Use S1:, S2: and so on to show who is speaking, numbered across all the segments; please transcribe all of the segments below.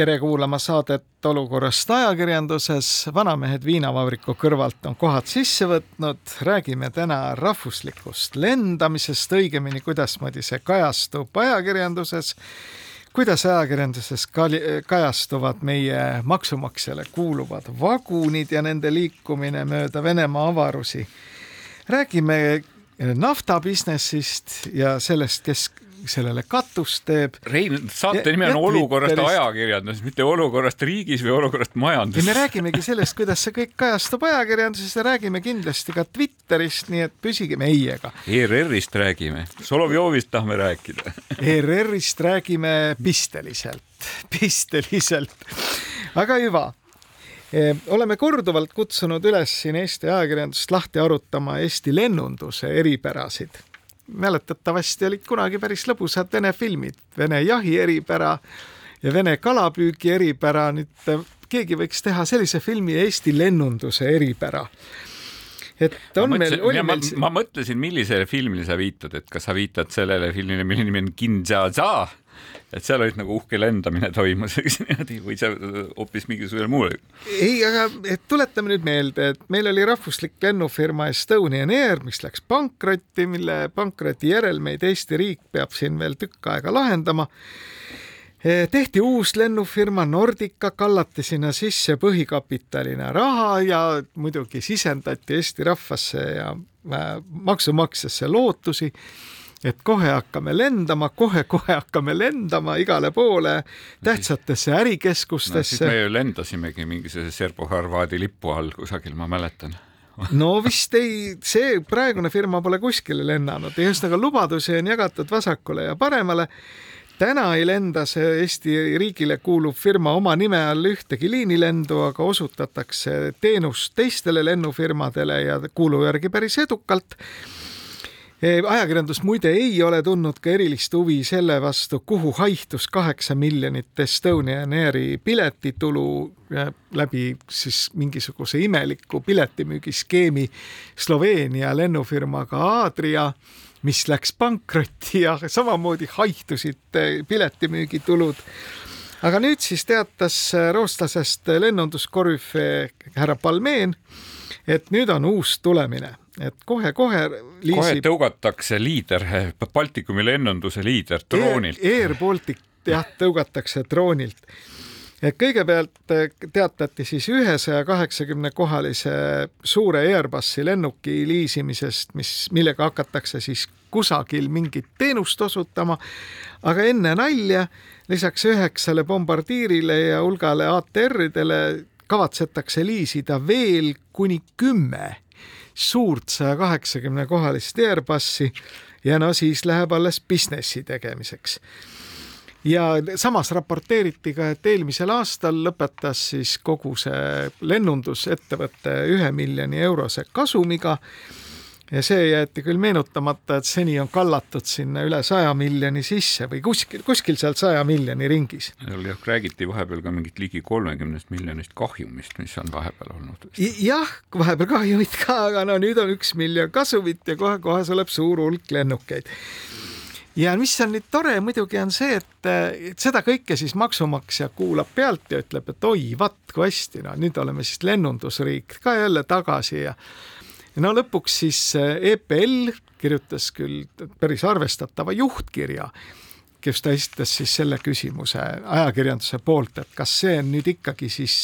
S1: tere kuulama saadet Olukorrast ajakirjanduses. vanamehed viinavabriku kõrvalt on kohad sisse võtnud. räägime täna rahvuslikust lendamisest, õigemini kuidasmoodi see kajastub ajakirjanduses. kuidas ajakirjanduses kajastuvad meie maksumaksjale kuuluvad vagunid ja nende liikumine mööda Venemaa avarusi. räägime naftabusinessist ja sellest, kes sellele katust teeb.
S2: Rein, saate nimi on olukorrast ajakirjanduses, mitte olukorrast riigis või olukorrast majanduses.
S1: me räägimegi sellest, kuidas see kõik kajastub ajakirjanduses ja räägime kindlasti ka Twitterist, nii et püsige meiega.
S2: ERR-ist räägime, Solovjovist tahame rääkida
S1: ERR-ist räägime pisteliselt, pisteliselt. aga hüva e, oleme korduvalt kutsunud üles siin Eesti ajakirjandust lahti arutama Eesti lennunduse eripärasid mäletatavasti olid kunagi päris lõbusad Vene filmid, Vene jahi eripära ja Vene kalapüügi eripära. nüüd äh, keegi võiks teha sellise filmi Eesti lennunduse eripära
S2: et on ma meil, oli meil. ma mõtlesin, millisele filmile sa viitad, et kas sa viitad sellele filmile, mille nimi on Kinjaza et seal olid nagu uhke lendamine toimus, eks niimoodi, või see hoopis mingisugusel muul.
S1: ei, aga et tuletame nüüd meelde, et meil oli rahvuslik lennufirma Estonian Air, mis läks pankrotti, mille pankroti järelmeid Eesti riik peab siin veel tükk aega lahendama e, tehti uus lennufirma Nordica, kallati sinna sisse põhikapitalina raha ja muidugi sisendati Eesti rahvasse ja äh, maksumaksjasse lootusi et kohe hakkame lendama kohe,, kohe-kohe hakkame lendama igale poole tähtsatesse ärikeskustesse
S2: no,. me ju lendasimegi mingisuguse serbo-horvaadi lipu all kusagil, ma mäletan
S1: no vist ei, see praegune firma pole kuskile lennanud ühesõnaga lubadusi on jagatud vasakule ja paremale. täna ei lenda see Eesti riigile kuuluv firma oma nime all ühtegi liinilendu, aga osutatakse teenust teistele lennufirmadele ja kuulu järgi päris edukalt ajakirjandus muide ei ole tundnud ka erilist huvi selle vastu, kuhu haihtus kaheksa miljonit Estonian Airi piletitulu läbi siis mingisuguse imeliku piletimüügiskeemi Sloveenia lennufirmaga Adria, mis läks pankrotti ja samamoodi haihtusid piletimüügitulud. Aga nüüd siis teatas rootslasest lennunduskorüfee härra Palmeen, et nüüd on uus tulemine et kohe-kohe
S2: liisib... kohe tõugatakse liider, Baltikumi lennunduse liider droonilt
S1: Air,. Air Baltic jah, tõugatakse droonilt. et kõigepealt eh, teatati siis ühesaja kaheksakümne kohalise suure Airbusi lennuki liisimisest, mis, millega hakatakse siis kusagil mingit teenust osutama. aga enne nalja lisaks üheksale bombardiirile ja hulgale ATR-idele kavatsetakse liisida veel kuni kümme suurt saja kaheksakümne kohalist Airbusi ja no siis läheb alles businessi tegemiseks. ja samas raporteeriti ka, et eelmisel aastal lõpetas siis kogu see lennundusettevõte ühe miljoni eurose kasumiga ja see jäeti küll meenutamata, et seni on kallatud sinna üle saja miljoni sisse või kuskil, kuskil seal saja miljoni ringis.
S2: seal jah, räägiti vahepeal ka mingit ligi kolmekümnest miljonist kahjumist, mis on vahepeal olnud.
S1: jah, vahepeal kahjumit ka, aga no nüüd on üks miljon kasumit ja kohe-kohe tuleb suur hulk lennukeid ja mis on nüüd tore muidugi on see, et, seda kõike siis maksumaksja kuulab pealt ja ütleb, et oi, vaat kui hästi, no nüüd oleme siis lennundusriik ka jälle tagasi ja no lõpuks siis EPL kirjutas küll päris arvestatava juhtkirja, kes ta esitas siis selle küsimuse ajakirjanduse poolt, et kas see on nüüd ikkagi siis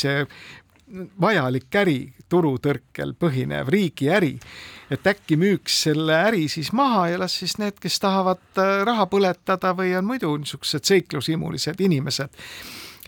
S1: vajalik äri, turutõrkel põhinev riigiäri, et äkki müüks selle äri siis maha ja las siis need, kes tahavad äh, raha põletada või on muidu niisugused seiklushimulised inimesed,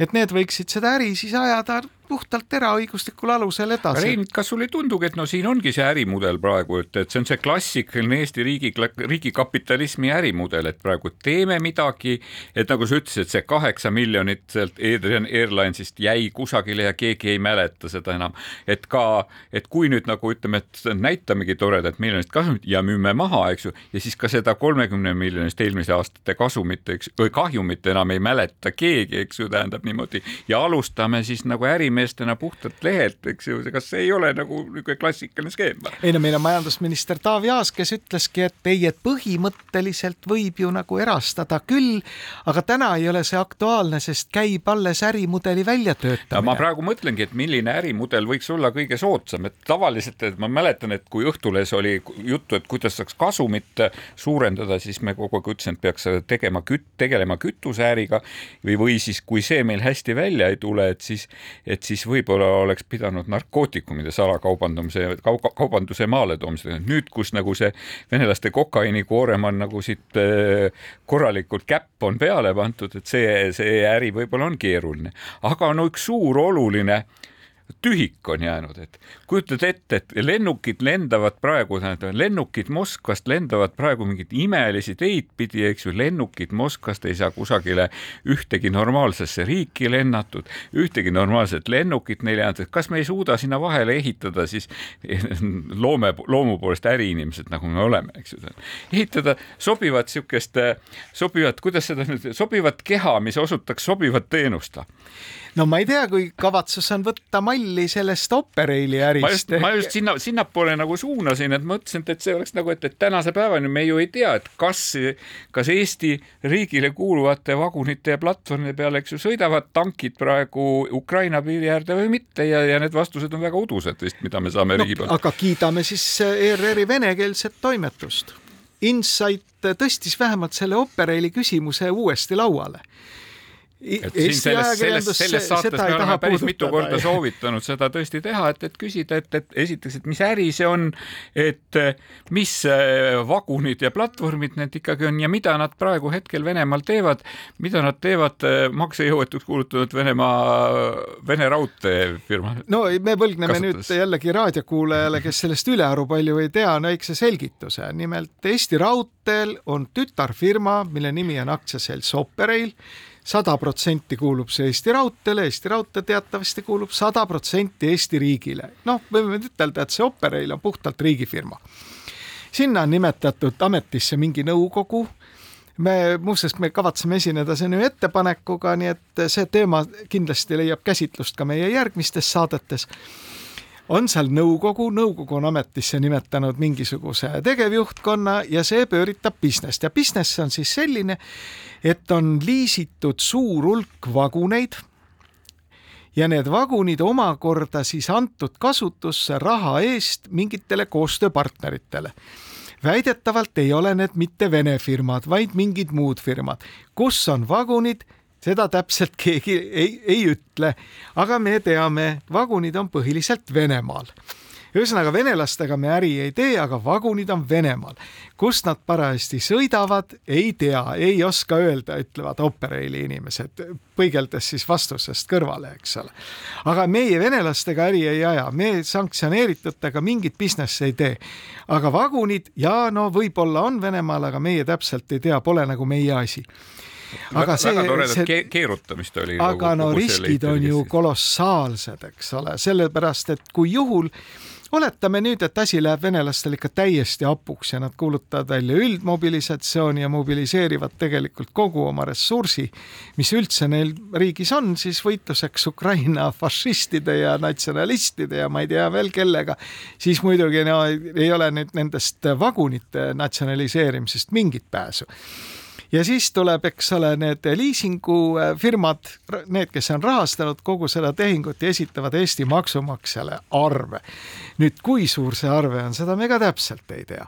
S1: et need võiksid seda äri siis ajada puhtalt eraõiguslikul alusel edasi.
S2: Rein, kas sulle ei tundugi, et no siin ongi see ärimudel praegu, et, et see on see klassikaline Eesti riigi, riigikapitalismi ärimudel, et praegu teeme midagi, et nagu sa ütlesid, see kaheksa miljonit sealt Adrian Airlinesist jäi kusagile ja keegi ei mäleta seda enam. et ka, et kui nüüd nagu ütleme, et näitamegi toredat miljonit kasumit ja müüme maha, eks ju, ja siis ka seda kolmekümne miljonist eelmise aastate kasumit, eks, või kahjumit enam ei mäleta keegi, eks ju, tähendab niimoodi ja alustame siis nagu ärimeestena puhtalt lehelt, eks ju, kas see ei ole nagu niisugune klassikaline skeem?
S1: ei no meil on majandusminister Taavi Aas, kes ütleski, et ei, et põhimõtteliselt võib ju nagu erastada küll, aga täna ei ole see aktuaalne, sest käib alles ärimudeli väljatöötamine.
S2: ma praegu mõtlengi, et milline ärimudel võiks olla kõige soodsam, et tavaliselt, et ma mäletan, et kui Õhtulehes oli juttu, et kuidas saaks kasumit suurendada, siis me kogu aeg ütlesime, et peaks tegema küt-, tegelema kütuseäriga või, või siis, kui see meil hästi välja ei tule, et siis, et siis võib-olla oleks pidanud narkootikumide salakaubandamise kauba,, kaubanduse maaletoomisega. nüüd, kus nagu see venelaste kokaiinikoorem on nagu siit äh, korralikult käpp on peale pandud, et see, see äri võib-olla on keeruline, aga no üks suur oluline tühik on jäänud, et kujutad ette, et lennukid lendavad praegu, tähendab lennukid Moskvast lendavad praegu mingeid imelisi teid pidi, eks ju, lennukid Moskvast ei saa kusagile ühtegi normaalsesse riiki lennatud, ühtegi normaalset lennukit neile ei anta, kas me ei suuda sinna vahele ehitada siis loome, loomu poolest äriinimesed, nagu me oleme, eks ju, ehitada sobivat niisugust, sobivat, kuidas seda nüüd, sobivat keha, mis osutaks sobivat teenust.
S1: No ma ei tea, kui kavatsus on võtta malli sellest Operaili ärist.
S2: ma just, sinna, sinnapoole nagu suunasin, et mõtlesin, et see oleks nagu, et, et tänase päevani me ju ei tea, et kas, kas Eesti riigile kuuluvate vagunite ja platvormide peal, eks ju, sõidavad tankid praegu Ukraina piiri äärde või mitte ja, ja need vastused on väga udused vist, mida me saame no, riigi poolt.
S1: aga kiidame siis ERR-i venekeelset toimetust. Insight tõstis vähemalt selle Operaili küsimuse uuesti lauale
S2: et siin selles, selles, selles saates me oleme päris mitu korda soovitanud seda tõesti teha, et, et küsida, et, et esiteks, et mis äri see on, et mis äh, vagunid ja platvormid need ikkagi on ja mida nad praegu hetkel Venemaal teevad, mida nad teevad äh, maksejõuetuks kuulutatud Venemaa, Vene raudteefirma.
S1: no me võlgneme kasutades. nüüd jällegi raadiokuulajale, kes sellest ülearu palju ei tea, väikse selgituse. nimelt Eesti Raudteel on tütarfirma, mille nimi on aktsiaselts Operail sada protsenti kuulub see Eesti Raudteele, Eesti Raudtee teatavasti kuulub sada protsenti Eesti riigile. noh, võime ütelda, et see Operail on puhtalt riigifirma. sinna on nimetatud ametisse mingi nõukogu, me muuseas, me kavatseme esineda selle ettepanekuga, nii et see teema kindlasti leiab käsitlust ka meie järgmistes saadetes on seal nõukogu, nõukogu on ametisse nimetanud mingisuguse tegevjuhtkonna ja see pööritab business't ja business on siis selline, et on liisitud suur hulk vaguneid ja need vagunid omakorda siis antud kasutusse raha eest mingitele koostööpartneritele. Väidetavalt ei ole need mitte Vene firmad, vaid mingid muud firmad, kus on vagunid seda täpselt keegi ei, ei ütle, aga me teame, vagunid on põhiliselt Venemaal. ühesõnaga, venelastega me äri ei tee, aga vagunid on Venemaal. kust nad parajasti sõidavad, ei tea, ei oska öelda, ütlevad Operaili inimesed, põigeldes siis vastusest kõrvale, eks ole. aga meie venelastega äri ei aja, me sanktsioneeritutega mingit business'i ei tee. aga vagunid ja no võib-olla on Venemaal, aga meie täpselt ei tea, pole nagu meie asi
S2: aga see, see, keerutamist oli.
S1: aga no riskid on ju kolossaalsed, eks ole, sellepärast et kui juhul oletame nüüd, et asi läheb venelastel ikka täiesti hapuks ja nad kuulutavad välja üldmobilisatsiooni ja mobiliseerivad tegelikult kogu oma ressursi, mis üldse neil riigis on, siis võitluseks Ukraina fašistide ja natsionalistide ja ma ei tea veel kellega, siis muidugi no ei ole nüüd nendest vagunite natsionaliseerimisest mingit pääsu ja siis tuleb, eks ole, need liisingufirmad, need, kes on rahastanud kogu seda tehingut ja esitavad Eesti maksumaksjale arve. nüüd, kui suur see arve on, seda me ka täpselt ei tea.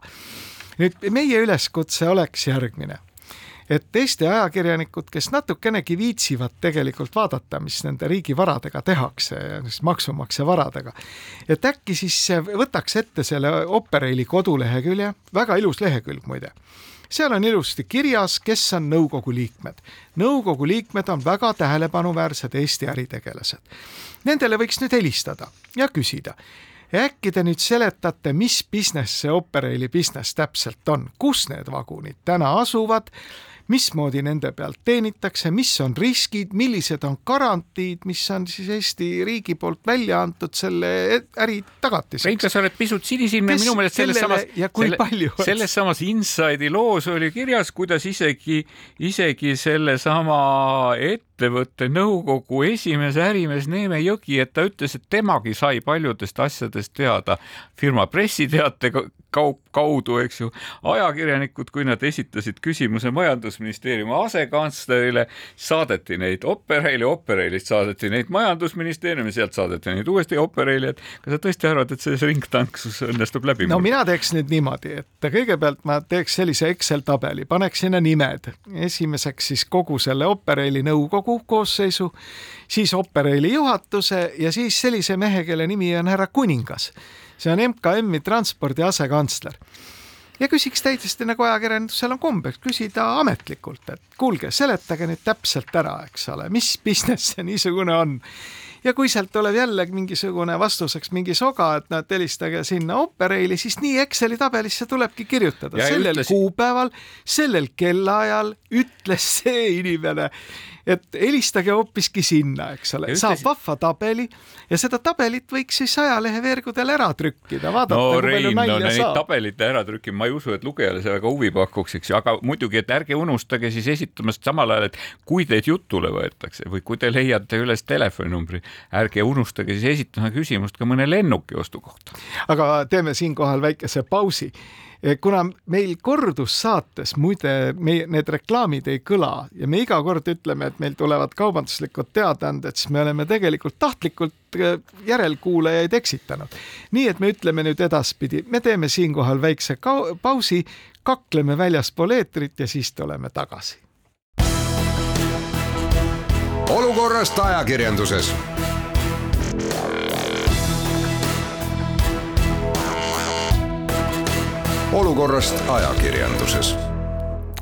S1: nüüd meie üleskutse oleks järgmine et Eesti ajakirjanikud, kes natukenegi viitsivad tegelikult vaadata, mis nende riigi varadega tehakse, maksumaksja varadega, et äkki siis võtaks ette selle Operaili kodulehekülje, väga ilus lehekülg muide seal on ilusti kirjas, kes on nõukogu liikmed. nõukogu liikmed on väga tähelepanuväärsed Eesti äritegelased. Nendele võiks nüüd helistada ja küsida äkki te nüüd seletate, mis business see Operaili business täpselt on, kus need vagunid täna asuvad mismoodi nende pealt teenitakse, mis on riskid, millised on garantiid, mis on siis Eesti riigi poolt välja antud selle äri tagatiseks.
S2: Reinka, sa oled pisut sinisilmne, minu meelest selles samas,
S1: selle,
S2: selles samas Inside'i loos oli kirjas, kuidas isegi, isegi sellesama et ettevõtte nõukogu esimees, ärimees Neeme Jõgi, et ta ütles, et temagi sai paljudest asjadest teada. Firma pressiteate kaup kaudu, eks ju. ajakirjanikud, kui nad esitasid küsimuse majandusministeeriumi asekantslerile, saadeti neid Operaili, Operailist saadeti neid majandusministeeriumi, sealt saadeti neid uuesti Operaili, et kas sa tõesti arvad, et see ringtanksus õnnestub läbi
S1: no mina teeks nüüd niimoodi, et kõigepealt ma teeks sellise Excel tabeli, paneks sinna nimed, esimeseks siis kogu selle Operaili nõukogu nõukogu koosseisu, siis Operaili juhatuse ja siis sellise mehe, kelle nimi on härra Kuningas. see on MKM-i transpordi asekantsler ja küsiks täiesti nagu ajakirjandusel on kombeks küsida ametlikult, et kuulge, seletage nüüd täpselt ära, eks ole, mis business see niisugune on. ja kui sealt tuleb jälle mingisugune vastuseks mingi soga, et noh, et helistage sinna Operaili, siis nii Exceli tabelisse tulebki kirjutada, sellel ütles... kuupäeval, sellel kellaajal ütles see inimene et helistage hoopiski sinna, eks ole, saab vahva tabeli ja seda tabelit võiks siis ajalehe veergudel ära trükkida, vaadata
S2: no, kui palju nalja no, saab. tabelite äratrükkimine, ma ei usu, et lugejale see väga huvi pakuks, eks ju, aga muidugi, et ärge unustage siis esitamast samal ajal, et kui teid jutule võetakse või kui te leiate üles telefoninumbri, ärge unustage siis esitada küsimust ka mõne lennuki ostu kohta.
S1: aga teeme siinkohal väikese pausi kuna meil kordus saates muide meie need reklaamid ei kõla ja me iga kord ütleme, et meil tulevad kaubanduslikud teadaanded, siis me oleme tegelikult tahtlikult eh, järelkuulajaid eksitanud. nii et me ütleme nüüd edaspidi, me teeme siinkohal väikse pausi, kakleme väljaspool eetrit ja siis tuleme tagasi.
S3: olukorrast ajakirjanduses olukorrast ajakirjanduses.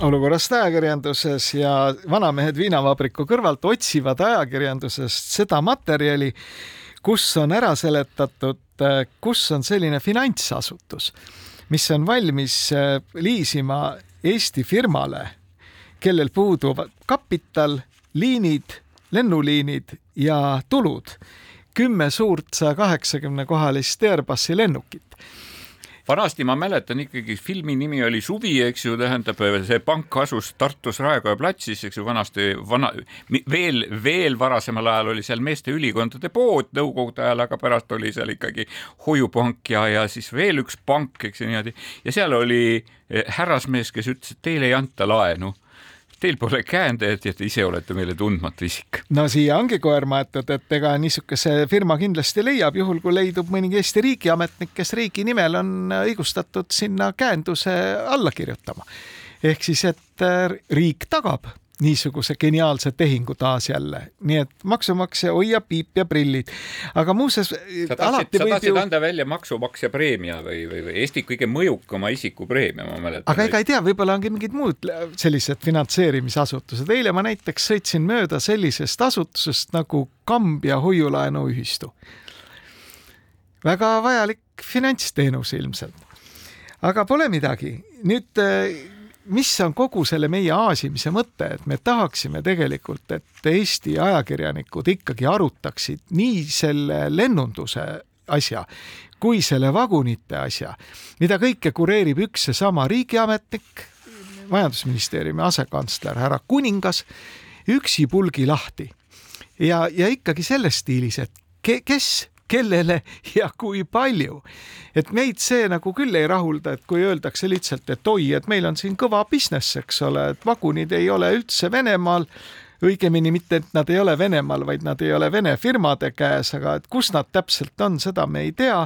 S1: Olukorrast ajakirjanduses ja vanamehed viinavabriku kõrvalt otsivad ajakirjandusest seda materjali, kus on ära seletatud, kus on selline finantsasutus, mis on valmis äh, liisima Eesti firmale, kellel puudub kapital, liinid, lennuliinid ja tulud, kümme suurt saja kaheksakümne kohalist Airbusi lennukit
S2: vanasti ma mäletan ikkagi, filmi nimi oli Suvi, eks ju, tähendab, see pank asus Tartus Raekoja platsis, eks ju, vanasti, vana, veel, veel varasemal ajal oli seal meeste ülikondade pood nõukogude ajal, aga pärast oli seal ikkagi hoiupank ja, ja siis veel üks pank, eks ju niimoodi. ja seal oli eh, härrasmees, kes ütles, et teile ei anta laenu Teil pole käendajat ja te ise olete meile tundmatu isik.
S1: no siia ongi koer maetud, et ega niisuguse firma kindlasti leiab, juhul kui leidub mõni Eesti riigiametnik, kes riigi nimel on õigustatud sinna käenduse alla kirjutama. ehk siis, et äh, riik tagab niisuguse geniaalse tehingu taas jälle, nii et maksumaksja hoia piip ja prillid. aga muuseas.
S2: sa tahtsid, sa tahtsid ju... anda välja maksumaksja preemia või, või, või Eesti kõige mõjukama isiku preemia, ma mäletan.
S1: aga ega ei tea, võib-olla ongi mingid muud sellised finantseerimisasutused. eile ma näiteks sõitsin mööda sellisest asutusest nagu Kambja hoiulaenuühistu. väga vajalik finantsteenus ilmselt. aga pole midagi, nüüd mis on kogu selle meie aasimise mõte, et me tahaksime tegelikult, et Eesti ajakirjanikud ikkagi arutaksid nii selle lennunduse asja kui selle vagunite asja, mida kõike kureerib üks seesama riigiametnik, majandusministeeriumi asekantsler härra Kuningas, üksipulgi lahti. ja, ja ikkagi selles stiilis, et ke, kes kellele ja kui palju. et meid see nagu küll ei rahulda, et kui öeldakse lihtsalt, et oi, et meil on siin kõva business, eks ole, et vagunid ei ole üldse Venemaal õigemini mitte, et nad ei ole Venemaal, vaid nad ei ole Vene firmade käes, aga et kus nad täpselt on, seda me ei tea.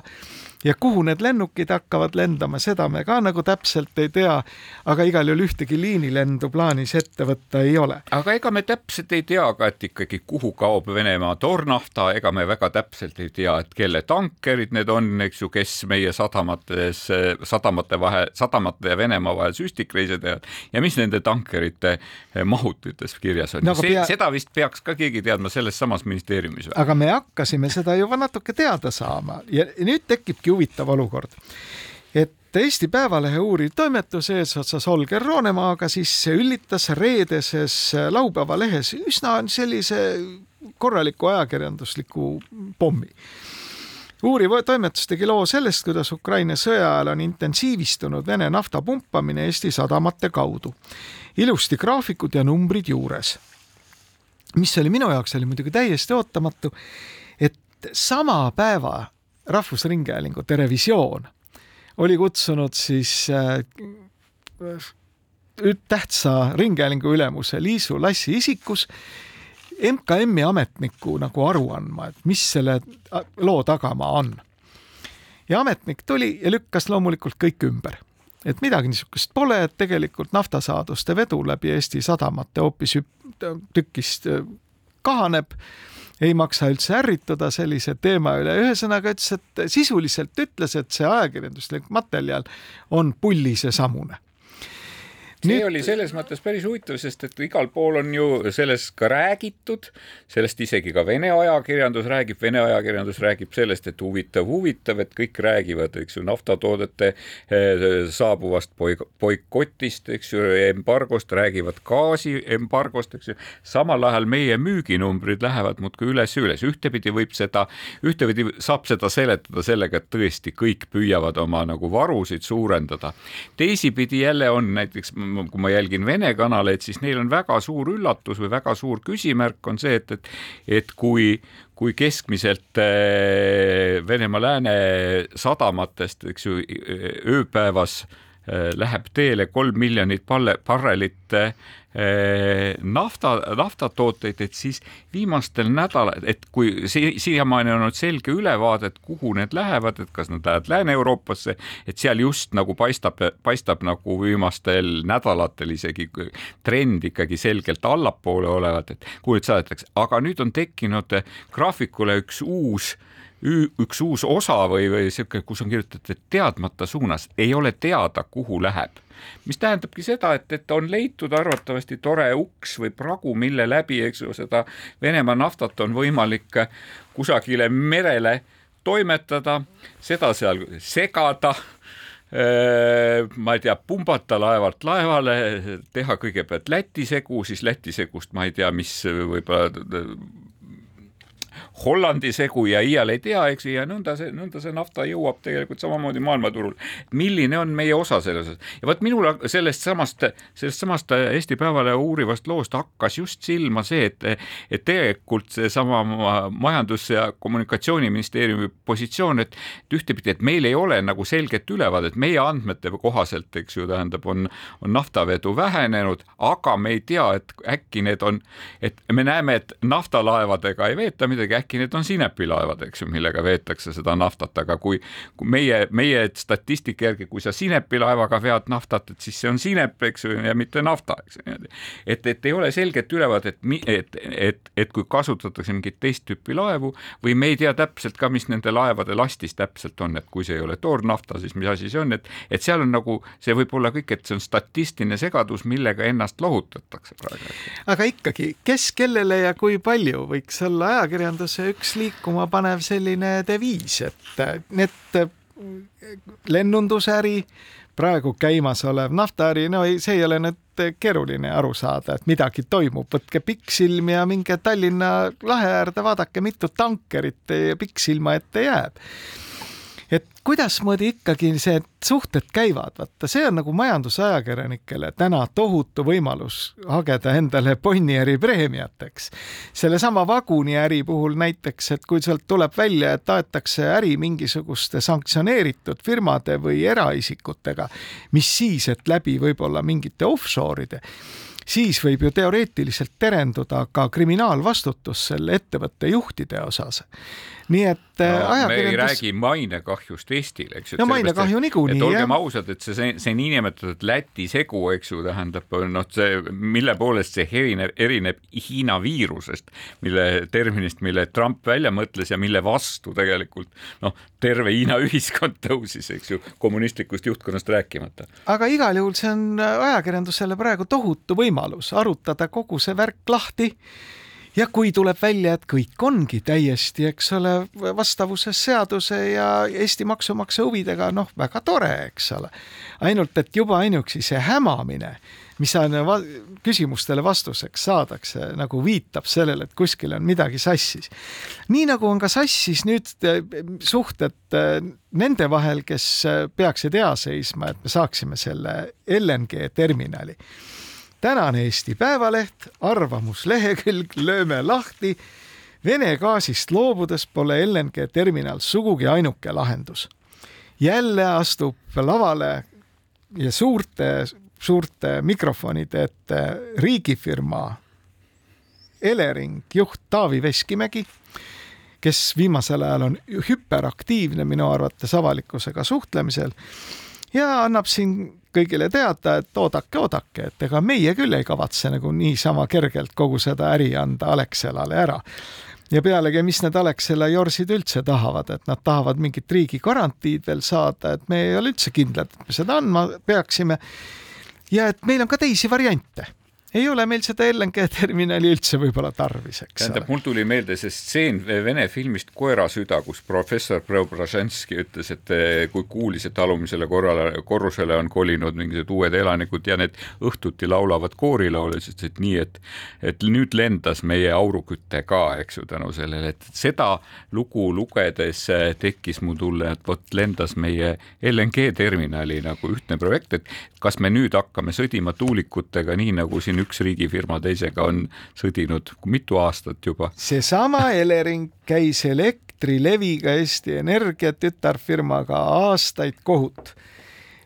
S1: Ja kuhu need lennukid hakkavad lendama, seda me ka nagu täpselt ei tea, aga igal juhul ühtegi liinilendu plaanis ette võtta ei ole.
S2: aga ega me täpselt ei tea ka, et ikkagi kuhu kaob Venemaa toornafta, ega me väga täpselt ei tea, et kelle tankerid need on, eks ju, kes meie sadamates, sadamate vahe, sadamate ja Venemaa vahel süstikreise teevad ja mis nende tankerite mahutites kirjas on no,. Pea... seda vist peaks ka keegi teadma selles samas ministeeriumis.
S1: aga me hakkasime seda juba natuke teada saama ja nüüd tekibki huvitav olukord. et Eesti Päevalehe uuriv toimetus eesotsas Holger Roonemaaga siis üllitas reedeses laupäeva lehes üsna sellise korraliku ajakirjandusliku pommi uuriv toimetus tegi loo sellest, kuidas Ukraina sõja ajal on intensiivistunud Vene nafta pumpamine Eesti sadamate kaudu. ilusti graafikud ja numbrid juures. mis oli minu jaoks, oli muidugi täiesti ootamatu, et sama päeva Rahvusringhäälingu Terevisioon oli kutsunud siis äh, tähtsa ringhäälingu ülemuse Liisu Lassi isikus MKM-i ametniku nagu aru andma, et mis selle loo tagamaa on. ja ametnik tuli ja lükkas loomulikult kõik ümber. et midagi niisugust pole, et tegelikult naftasaaduste vedu läbi Eesti sadamate hoopis tükist äh, kahaneb ei maksa üldse ärrituda sellise teema üle, ühesõnaga ütles, et sisuliselt ütles, et see ajakirjanduslik materjal on pullis ja samune
S2: see Nüüd... oli selles mõttes päris huvitav, sest et igal pool on ju sellest ka räägitud, sellest isegi ka Vene ajakirjandus räägib, Vene ajakirjandus räägib sellest, et huvitav, huvitav, et kõik räägivad, eks ju, naftatoodete eh, saabuvast boikotist, eks ju, embargost, räägivad gaasiembargost, eks ju. samal ajal meie müüginumbrid lähevad muudkui üles ja üles, ühtepidi võib seda, ühtepidi saab seda seletada sellega, et tõesti kõik püüavad oma nagu varusid suurendada. teisipidi jälle on näiteks kui ma jälgin Vene kanaleid, siis neil on väga suur üllatus või väga suur küsimärk on see, et, et, et kui, kui keskmiselt äh, Venemaa lääne sadamatest, eks ju, ööpäevas läheb teele kolm miljonit barrelit Eh, nafta, naftatooteid, et siis viimastel nädalal, et kui siiamaani on olnud selge ülevaade, et kuhu need lähevad, et kas nad lähevad Lääne-Euroopasse, et seal just nagu paistab, paistab nagu viimastel nädalatel isegi trend ikkagi selgelt allapoole olevat, et kuhu nüüd saadetakse, aga nüüd on tekkinud graafikule üks uus üks uus osa või, või sihuke, kus on kirjutatud, et teadmata suunas ei ole teada, kuhu läheb. Mis tähendabki seda, et, et on leitud arvatavasti tore uks või pragu, mille läbi, eks ju, seda Venemaa naftat on võimalik kusagile merele toimetada, seda seal segada ma ei tea, pumbata laevalt laevale, teha kõigepealt Läti segu, siis Läti segust ma ei tea, mis võib-olla Hollandi segu ja iial ei tea, eks ju, ja nõnda see, nõnda see nafta jõuab tegelikult samamoodi maailmaturul. milline on meie osa selles osas ja vot minul sellest samast, sellest samast Eesti Päevalehe uurivast loost hakkas just silma see, et, et tegelikult seesama Majandus- ja Kommunikatsiooniministeeriumi positsioon, et ühtepidi, et meil ei ole nagu selget ülevaadet, meie andmete kohaselt, eks ju, tähendab, on, on naftavedu vähenenud, aga me ei tea, et äkki need on, et me näeme, et naftalaevadega ei veeta midagi, äkki need on sinepilaevad, eks ju, millega veetakse seda naftat, aga kui, kui meie, meie statistika järgi, kui sa sinepilaevaga vead naftat, et siis see on sinep, eks ju, ja mitte nafta, eks ju niimoodi. et, et ei ole selget ülevaadet, et, et, et, et kui kasutatakse mingit teist tüüpi laevu või me ei tea täpselt ka, mis nende laevade lastis täpselt on, et kui see ei ole toornafta, siis mis asi see on, et, et seal on nagu, see võib olla kõik, et see on statistiline segadus, millega ennast lohutatakse praegu.
S1: aga ikkagi, kes kellele ja kui palju võiks olla ajakirjandus see üks liikuma panev selline deviis, et need lennundusäri, praegu käimasolev naftaäri, no ei, see ei ole nüüd keeruline aru saada, et midagi toimub, võtke pikksilm ja minge Tallinna lahe äärde, vaadake, mitu tankerit pikksilma ette jääb et kuidasmoodi ikkagi see suhted käivad, vaata see on nagu majandusajakirjanikele täna tohutu võimalus hageda endale Bonnieri preemiat, eks. sellesama vaguniäri puhul näiteks, et kui sealt tuleb välja, et aetakse äri mingisuguste sanktsioneeritud firmade või eraisikutega, mis siis, et läbi võib-olla mingite offshore'ide siis võib ju teoreetiliselt terenduda ka kriminaalvastutus selle ettevõtte juhtide osas nii et no, ajakirjandus. me
S2: ei räägi mainekahjust Eestile, eks
S1: no mainekahju niikuinii.
S2: et olgem ausad, et see, see, see niinimetatud Läti segu, eks ju, tähendab noh, see, mille poolest see erineb, erineb Hiina viirusest, mille terminist, mille Trump välja mõtles ja mille vastu tegelikult noh, terve Hiina ühiskond tõusis, eks ju, kommunistlikust juhtkonnast rääkimata.
S1: aga igal juhul see on ajakirjandusele praegu tohutu võimalus arutada kogu see värk lahti ja kui tuleb välja, et kõik ongi täiesti, eks ole, vastavuses seaduse ja Eesti maksumaksja huvidega, noh, väga tore, eks ole. ainult et juba ainuüksi see hämamine, mis on va küsimustele vastuseks saadakse, nagu viitab sellele, et kuskil on midagi sassis. nii nagu on ka sassis nüüd eh, suhted eh, nende vahel, kes eh, peaksid hea seisma, et me saaksime selle LNG terminali tänane Eesti Päevaleht, arvamuslehekülg, lööme lahti. Vene gaasist loobudes pole LNG terminal sugugi ainuke lahendus. jälle astub lavale ja suurte, suurte mikrofonide ette riigifirma Elering juht Taavi Veskimägi, kes viimasel ajal on hüperaktiivne minu arvates avalikkusega suhtlemisel ja annab siin kõigile teada, et oodake, oodake, et ega meie küll ei kavatse nagu niisama kergelt kogu seda äri anda Alexelale ära. ja pealegi, mis need Alexela jorsid üldse tahavad, et nad tahavad mingit riigi garantiid veel saada, et me ei ole üldse kindlad, et me seda andma peaksime. ja et meil on ka teisi variante ei ole meil seda LNG terminali üldse võib-olla tarvis, eks
S2: tähendab, mul tuli meelde see stseen Vene filmist Koerasüda, kus professor Preobraženski ütles, et eh, kui kuulis, et alumisele korrale, korrusele on kolinud mingisugused uued elanikud ja need õhtuti laulavad koorilaule, siis ütles, et nii, et et nüüd lendas meie auruküte ka, eks ju, tänu sellele, et seda lugu lugedes eh, tekkis mul tunne, et vot lendas meie LNG terminali nagu ühtne projekt, et kas me nüüd hakkame sõdima tuulikutega, nii nagu siin üks riigifirma teisega on sõdinud mitu aastat juba.
S1: seesama Elering käis Elektrileviga Eesti Energia tütarfirmaga aastaid kohut.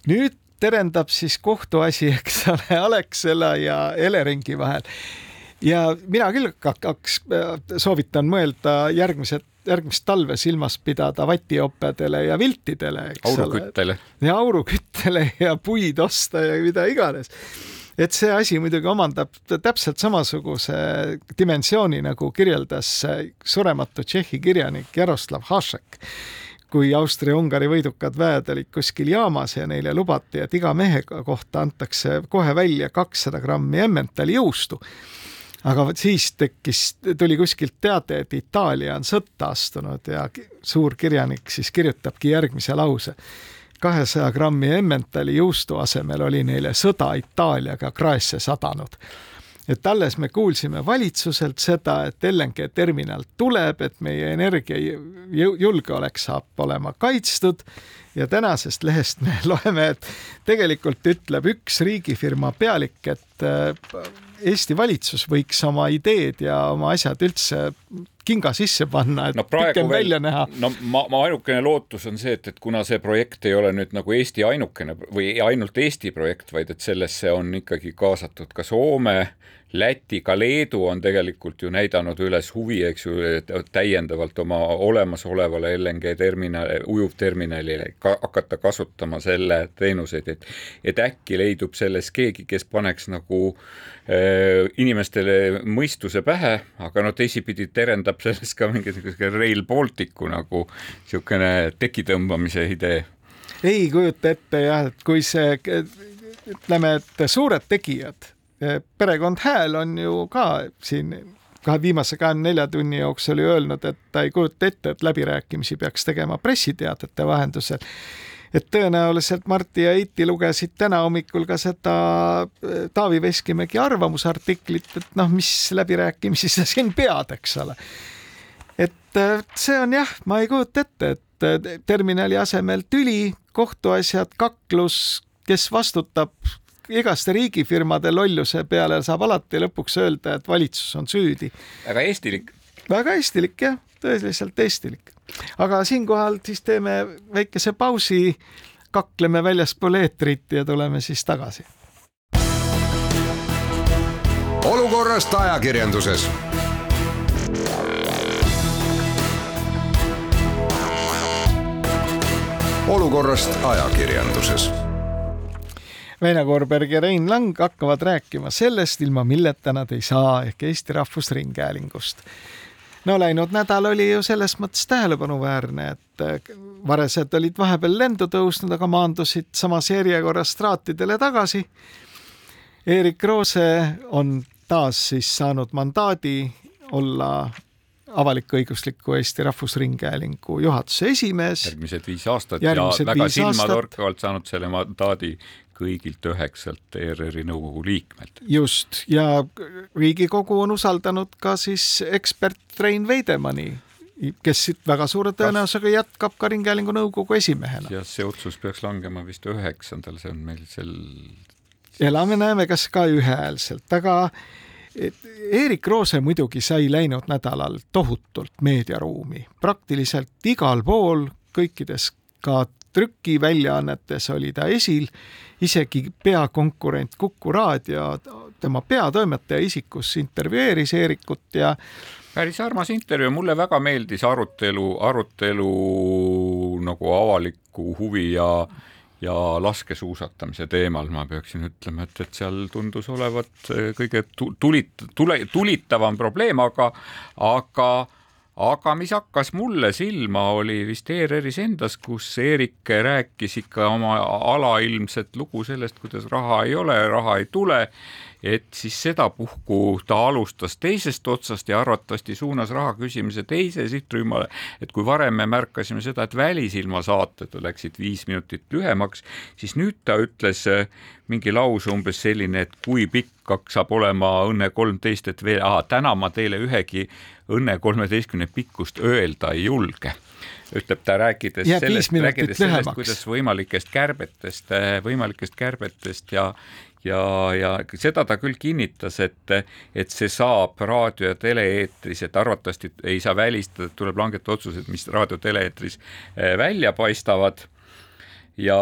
S1: nüüd terendab siis kohtuasi, eks ole, Alexela ja Eleringi vahel. ja mina küll hakkaks, soovitan mõelda järgmised järgmist talve silmas pidada vatiopedele ja viltidele, eks
S2: auruküttele.
S1: ole. ja auruküttele ja puid osta ja mida iganes et see asi muidugi omandab täpselt samasuguse dimensiooni, nagu kirjeldas surematu Tšehhi kirjanik Jaroslav Hašek kui Austria-Ungari võidukad väed olid kuskil jaamas ja neile lubati, et iga mehe kohta antakse kohe välja kakssada grammi Emmentali juustu. aga vot siis tekkis, tuli kuskilt teade, et Itaalia on sõtta astunud ja suur kirjanik siis kirjutabki järgmise lause kahesaja grammi Emmentali juustu asemel oli neile sõda Itaaliaga kraesse sadanud. et alles me kuulsime valitsuselt seda, et LNG terminal tuleb, et meie energiajulgeolek saab olema kaitstud ja tänasest lehest me loeme, et tegelikult ütleb üks riigifirma pealik, et äh, Eesti valitsus võiks oma ideed ja oma asjad üldse kinga sisse panna, et no pikem veel, välja näha.
S2: no ma, ma ainukene lootus on see, et, et kuna see projekt ei ole nüüd nagu Eesti ainukene või ainult Eesti projekt, vaid et sellesse on ikkagi kaasatud ka Soome, Läti, ka Leedu on tegelikult ju näidanud üles huvi, eks ju, täiendavalt oma olemasolevale LNG terminali, ujuvterminalile ka, hakata kasutama selle teenuseid, et et äkki leidub selles keegi, kes paneks nagu äh, inimestele mõistuse pähe, aga no teisipidi terendab selles ka mingisuguse Rail Balticu nagu niisugune teki tõmbamise idee.
S1: ei kujuta ette jah, et kui see ütleme, et suured tegijad perekond Hääl on ju ka siin kahe viimase kahekümne nelja tunni jooksul ju öelnud, et ta ei kujuta ette, et läbirääkimisi peaks tegema pressiteadete vahendusel. et tõenäoliselt Martti ja Eiti lugesid täna hommikul ka seda äh, Taavi Veskimägi arvamusartiklit, et noh, mis läbirääkimisi sa siin pead, eks ole. et äh, see on jah, ma ei kujuta ette, et terminali asemel tüli, kohtuasjad, kaklus, kes vastutab igaste riigifirmade lolluse peale saab alati lõpuks öelda, et valitsus on süüdi.
S2: väga eestilik.
S1: väga eestilik jah, tõeliselt eestilik. aga siinkohal siis teeme väikese pausi, kakleme väljaspool eetrit ja tuleme siis tagasi.
S3: olukorrast ajakirjanduses olukorrast ajakirjanduses.
S1: Väino Koorberg ja Rein Lang hakkavad rääkima sellest, ilma milleta nad ei saa ehk Eesti Rahvusringhäälingust. no läinud nädal oli ju selles mõttes tähelepanuväärne, et varesed olid vahepeal lendu tõusnud, aga maandusid samas järjekorras traatidele tagasi. Erik Roose on taas siis saanud mandaadi olla avalik-õigusliku Eesti Rahvusringhäälingu juhatuse esimees.
S2: järgmised viis aastat järgmised ja väga silmatorkavalt saanud selle mandaadi kõigilt üheksalt ERR-i nõukogu liikmelt.
S1: just, ja Riigikogu on usaldanud ka siis ekspert Rein Veidemanni, kes siit väga suure tõenäosusega jätkab ka Ringhäälingu nõukogu esimehena.
S2: jah, see otsus peaks langema vist üheksandal, see on meil sel
S1: elame-näeme, kas ka ühehäälselt, aga et Erik Roose muidugi sai läinud nädalal tohutult meediaruumi, praktiliselt igal pool, kõikides ka trükiväljaannetes oli ta esil, isegi peakonkurent Kuku raadio, tema peatoimetaja isikus intervjueeris Eerikut ja
S2: päris armas intervjuu, mulle väga meeldis arutelu, arutelu nagu avaliku huvi ja ja laskesuusatamise teemal. Ma peaksin ütlema, et, et seal tundus olevat kõige tulit-, tule, tulitavam probleem, aga, aga aga mis hakkas mulle silma, oli vist ERR-is endas, kus Eerik rääkis ikka oma alailmset lugu sellest, kuidas raha ei ole, raha ei tule et siis sedapuhku ta alustas teisest otsast ja arvatavasti suunas raha küsimise teise sihtrühmale, et kui varem me märkasime seda, et Välisilma saated läksid viis minutit lühemaks, siis nüüd ta ütles äh, mingi lause umbes selline, et kui pikk saab olema Õnne kolmteist, et veel, täna ma teile ühegi Õnne kolmeteistkümne pikkust öelda ei julge. Ütleb ta rääkides
S1: Jääb sellest,
S2: rääkides sellest, kuidas võimalikest kärbetest, äh, võimalikest kärbetest ja ja, ja seda ta küll kinnitas, et, et see saab raadio- ja tele-eetris, et arvatavasti ei saa välistada, et tuleb langetada otsused, mis raadio-tele-eetris eh, välja paistavad. Ja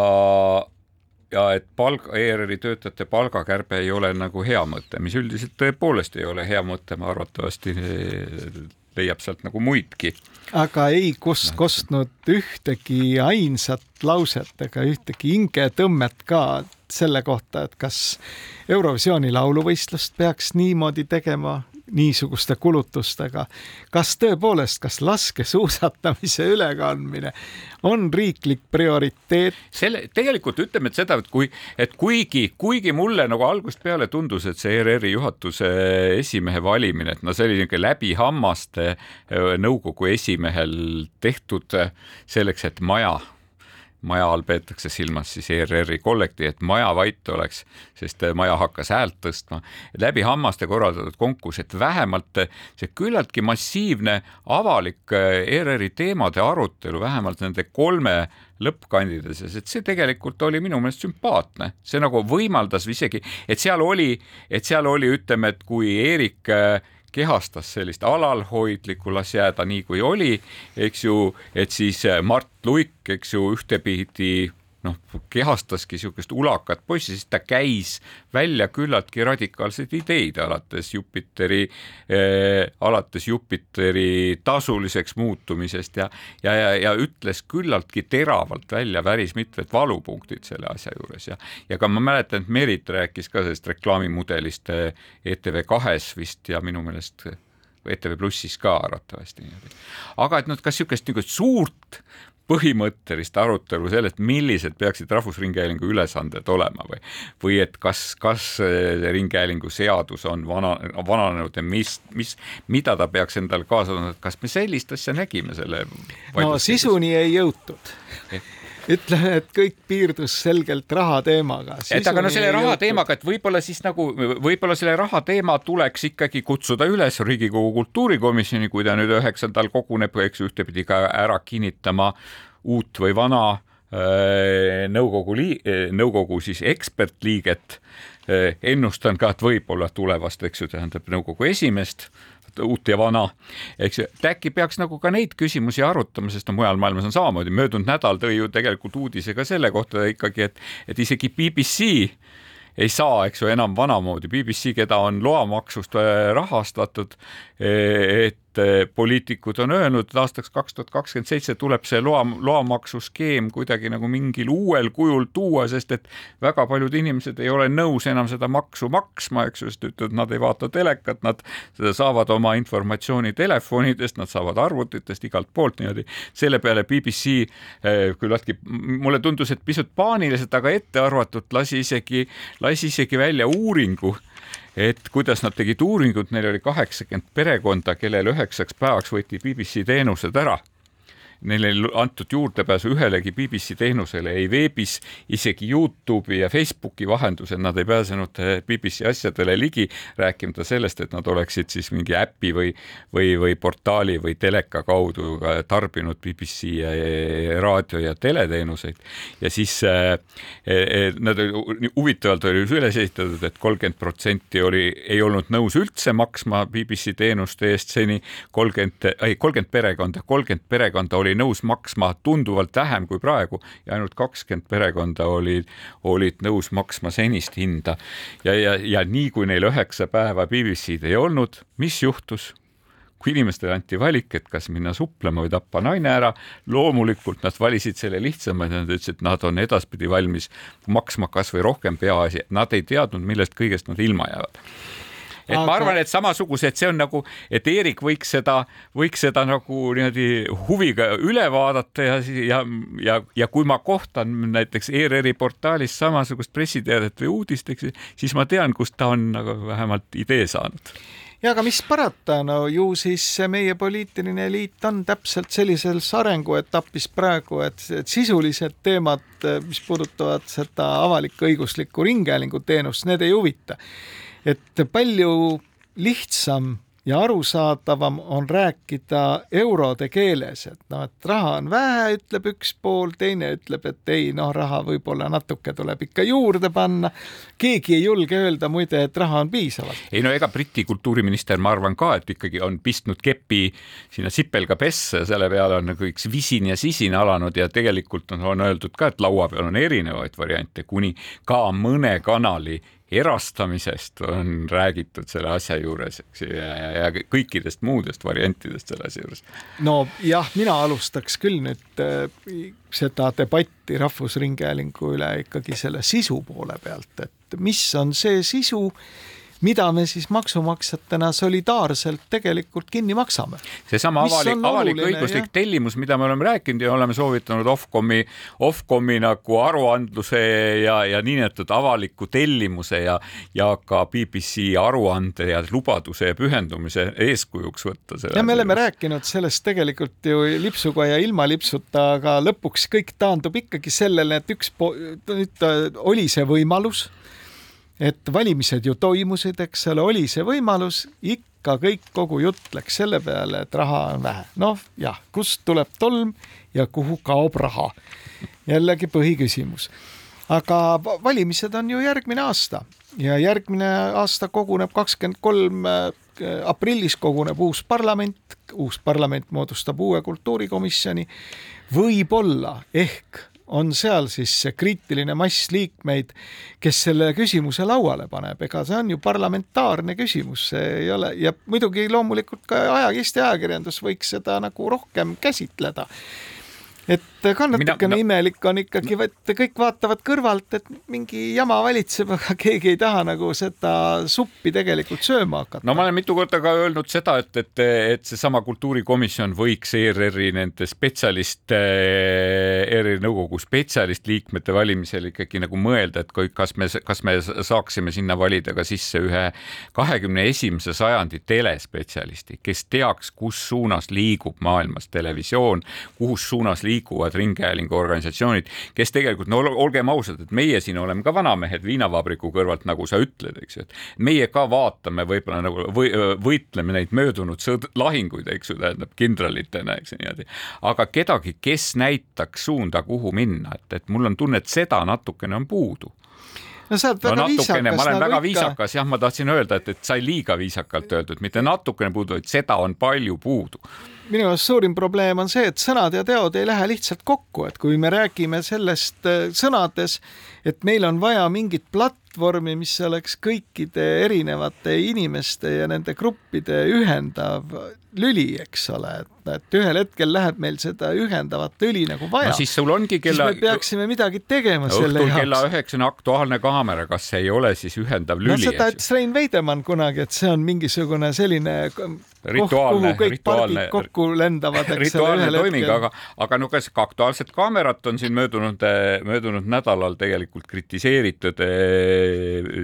S2: ja et palga, ERR-i töötajate palgakärbe ei ole nagu hea mõte, mis üldiselt tõepoolest ei ole hea mõte, ma arvatavasti eh, leiab sealt nagu muidki.
S1: aga ei kus-, kostnud ühtegi ainsat lauset ega ühtegi hingetõmmet ka selle kohta, et kas Eurovisiooni lauluvõistlust peaks niimoodi tegema, niisuguste kulutustega. kas tõepoolest, kas laskesuusatamise ülekandmine on riiklik prioriteet?
S2: selle, tegelikult ütleme, et seda, et kui, et kuigi, kuigi mulle nagu algusest peale tundus, et see ERR-i juhatuse esimehe valimine, et no see oli niisugune läbi hammaste nõukogu esimehel tehtud selleks, et maja maja all peetakse silmas siis ERR-i kollektiivi, et maja vait oleks, sest maja hakkas häält tõstma. läbi hammaste korraldatud konkurss, et vähemalt see küllaltki massiivne avalik ERR-i teemade arutelu, vähemalt nende kolme lõppkandidaadides, et see tegelikult oli minu meelest sümpaatne, see nagu võimaldas isegi, et seal oli, et seal oli, ütleme, et kui Eerik kehastas sellist alalhoidlikku, las jääda nii kui oli, eks ju, et siis Mart Luik, eks ju, ühtepidi noh, kehastaski niisugust ulakat poissi, siis ta käis välja küllaltki radikaalseid ideid, alates Jupiteri äh,, alates Jupiteri tasuliseks muutumisest ja, ja, ja, ja ütles küllaltki teravalt välja päris mitmed valupunktid selle asja juures ja, ja ka ma mäletan, et Merit rääkis ka sellest reklaamimudelist ETV kahes vist ja minu meelest ETV Plussis ka arvatavasti niimoodi. aga et noh, kas niisugust niisugust suurt põhimõttelist arutelu sellest, millised peaksid Rahvusringhäälingu ülesanded olema või, või et kas, kas Ringhäälingu seadus on vana, vananenud ja mis, mis, mida ta peaks endale kaasa tooma, kas me sellist asja nägime selle?
S1: no sisuni ei jõutud ütleme, et kõik piirdus selgelt raha teemaga.
S2: et aga no selle raha teemaga, et võib-olla siis nagu, võib-olla selle raha teema tuleks ikkagi kutsuda üles Riigikogu kultuurikomisjoni, kui ta nüüd üheksandal koguneb, eks ühtepidi ka ära kinnitama uut või vana äh, nõukogu lii-, nõukogu siis ekspertliiget. Äh, ennustan ka, et võib-olla tulevast, eks ju, tähendab nõukogu esimeest uut ja vana, eks ju, et äkki peaks nagu ka neid küsimusi arutama, sest no mujal maailmas on samamoodi, möödunud nädal tõi ju tegelikult uudise ka selle kohta ikkagi, et, et isegi BBC ei saa, eks ju, enam vanamoodi. BBC, keda on loamaksust rahastatud, et et poliitikud on öelnud, et aastaks kaks tuhat kakskümmend seitse tuleb see loa, loamaksuskeem kuidagi nagu mingil uuel kujul tuua, sest et väga paljud inimesed ei ole nõus enam seda maksu maksma, eks ju, sest ütlevad, nad ei vaata telekat, nad saavad oma informatsiooni telefonidest, nad saavad arvutitest igalt poolt niimoodi. selle peale BBC eh, küllaltki, mulle tundus, et pisut paaniliselt, aga ettearvatult lasi isegi, lasi isegi välja uuringu et kuidas nad tegid uuringut, neil oli kaheksakümmend perekonda, kellel üheksaks päevaks võeti BBC teenused ära neil ei antud juurdepääsu ühelegi BBC teenusele ei veebis, isegi Youtube'i ja Facebooki vahendusel nad ei pääsenud eh, BBC asjadele ligi, rääkimata sellest, et nad oleksid siis mingi äpi või, või, või portaali või teleka kaudu tarbinud BBC raadio ja teleteenuseid. ja siis äh, nad huvitavalt oli üles ehitatud, et kolmkümmend protsenti oli, ei olnud nõus üldse maksma BBC teenuste eest seni, kolmkümmend, ei kolmkümmend perekonda, kolmkümmend perekonda oli oli nõus maksma tunduvalt vähem kui praegu ja ainult kakskümmend perekonda olid, olid nõus maksma senist hinda. ja, ja, ja nii kui neil üheksa päeva BBC-d ei olnud, mis juhtus? kui inimestele anti valik, et kas minna suplema või tappa naine ära, loomulikult nad valisid selle lihtsama nad ütlesid, et nad on edaspidi valmis maksma kasvõi rohkem, peaasi, et nad ei teadnud, millest kõigest nad ilma jäävad et aga... ma arvan, et samasugused, see on nagu, et Eerik võiks seda, võiks seda nagu niimoodi huviga üle vaadata ja, ja, ja, ja kui ma kohtan näiteks ERR-i portaalis samasugust pressiteadet või uudist, eks siis ma tean, kust ta on nagu vähemalt idee saanud.
S1: Ja aga mis parata, no ju siis meie poliitiline eliit on täpselt sellises arenguetapis praegu, et, et sisulised teemad, mis puudutavad seda avalik-õiguslikku ringhäälingu teenust, need ei huvita et palju lihtsam ja arusaadavam on rääkida eurode keeles, et noh, et raha on vähe, ütleb üks pool, teine ütleb, et ei, noh, raha võib-olla natuke tuleb ikka juurde panna. keegi ei julge öelda muide, et raha on piisavalt.
S2: ei no ega Briti kultuuriminister, ma arvan ka, et ikkagi on pistnud kepi sinna sipelga pesse, selle peale on nagu üks visin ja sisin alanud ja tegelikult on, on öeldud ka, et laua peal on erinevaid variante, kuni ka mõne kanali erastamisest on räägitud selle asja juures, eks ju, ja, ja, ja kõikidest muudest variantidest selle asja juures.
S1: no jah, mina alustaks küll nüüd äh, seda debatti Rahvusringhäälingu üle ikkagi selle sisu poole pealt, et mis on see sisu mida me siis maksumaksjatena solidaarselt tegelikult kinni maksame.
S2: seesama avalik, avalik-õiguslik tellimus, mida me oleme rääkinud ja oleme soovitanud Ofcomi, Ofcomi nagu aruandluse ja, ja niinimetatud avaliku tellimuse ja, ja ka BBC aruande ja lubaduse ja pühendumise eeskujuks võtta.
S1: ja me oleme rääkinud sellest tegelikult ju lipsuga ja ilma lipsuta, aga lõpuks kõik taandub ikkagi sellele, et üks, nüüd oli see võimalus et valimised ju toimusid, eks ole, oli see võimalus, ikka kõik, kogu jutt läks selle peale, et raha on vähe. noh, jah, kust tuleb tolm ja kuhu kaob raha? jällegi põhiküsimus. aga valimised on ju järgmine aasta ja järgmine aasta koguneb kakskümmend kolm äh, aprillis koguneb uus parlament, uus parlament moodustab uue kultuurikomisjoni. võib-olla ehk on seal siis see kriitiline mass liikmeid, kes selle küsimuse lauale paneb, ega see on ju parlamentaarne küsimus, see ei ole ja muidugi loomulikult ka aja, Eesti ajakirjandus võiks seda nagu rohkem käsitleda. Et ka natukene no, imelik on ikkagi, et kõik vaatavad kõrvalt, et mingi jama valitseb, aga keegi ei taha nagu seda suppi tegelikult sööma hakata.
S2: no ma olen mitu korda ka öelnud seda, et, et, et seesama kultuurikomisjon võiks ERR-i nende spetsialiste, ERR-i nõukogu spetsialistliikmete valimisel ikkagi nagu mõelda, et kui, kas me, kas me saaksime sinna valida ka sisse ühe kahekümne esimese sajandi telespetsialisti, kes teaks, kus suunas liigub maailmas televisioon, kus suunas liigub liiguvad ringhäälingu organisatsioonid, kes tegelikult, no olgem ausad, et meie siin oleme ka vanamehed viinavabriku kõrvalt, nagu sa ütled, eks ju, et meie ka vaatame võib-olla nagu või võitleme neid möödunud sõd, lahinguid, eks ju, tähendab kindralitena, eks ju niimoodi. aga kedagi, kes näitaks suunda, kuhu minna, et, et mul on tunne, et seda natukene on puudu
S1: no sa oled väga no, natukene,
S2: viisakas. ma olen
S1: nagu
S2: väga ikka... viisakas, jah, ma tahtsin öelda, et, et sai liiga viisakalt öeldud, mitte natukene puudu, vaid seda on palju puudu
S1: minu arust suurim probleem on see, et sõnad ja teod ei lähe lihtsalt kokku, et kui me räägime sellest äh, sõnades, et meil on vaja mingit platvormi, mis oleks kõikide erinevate inimeste ja nende gruppide ühendav lüli, eks ole, et, et ühel hetkel läheb meil seda ühendavat õli nagu vaja
S2: no,. siis sul ongi kella.
S1: siis me peaksime midagi tegema no, selle
S2: jaoks. kella üheksane Aktuaalne kaamera, kas see ei ole siis ühendav lüli? no
S1: seda ütles Rein Veidemann kunagi, et see on mingisugune selline rituaalne, rituaalne, kokku lendavad, eks
S2: ole, ühel toiming, hetkel. aga, aga no kas ka Aktuaalset Kaamerat on siin möödunud, möödunud nädalal tegelikult kritiseeritud.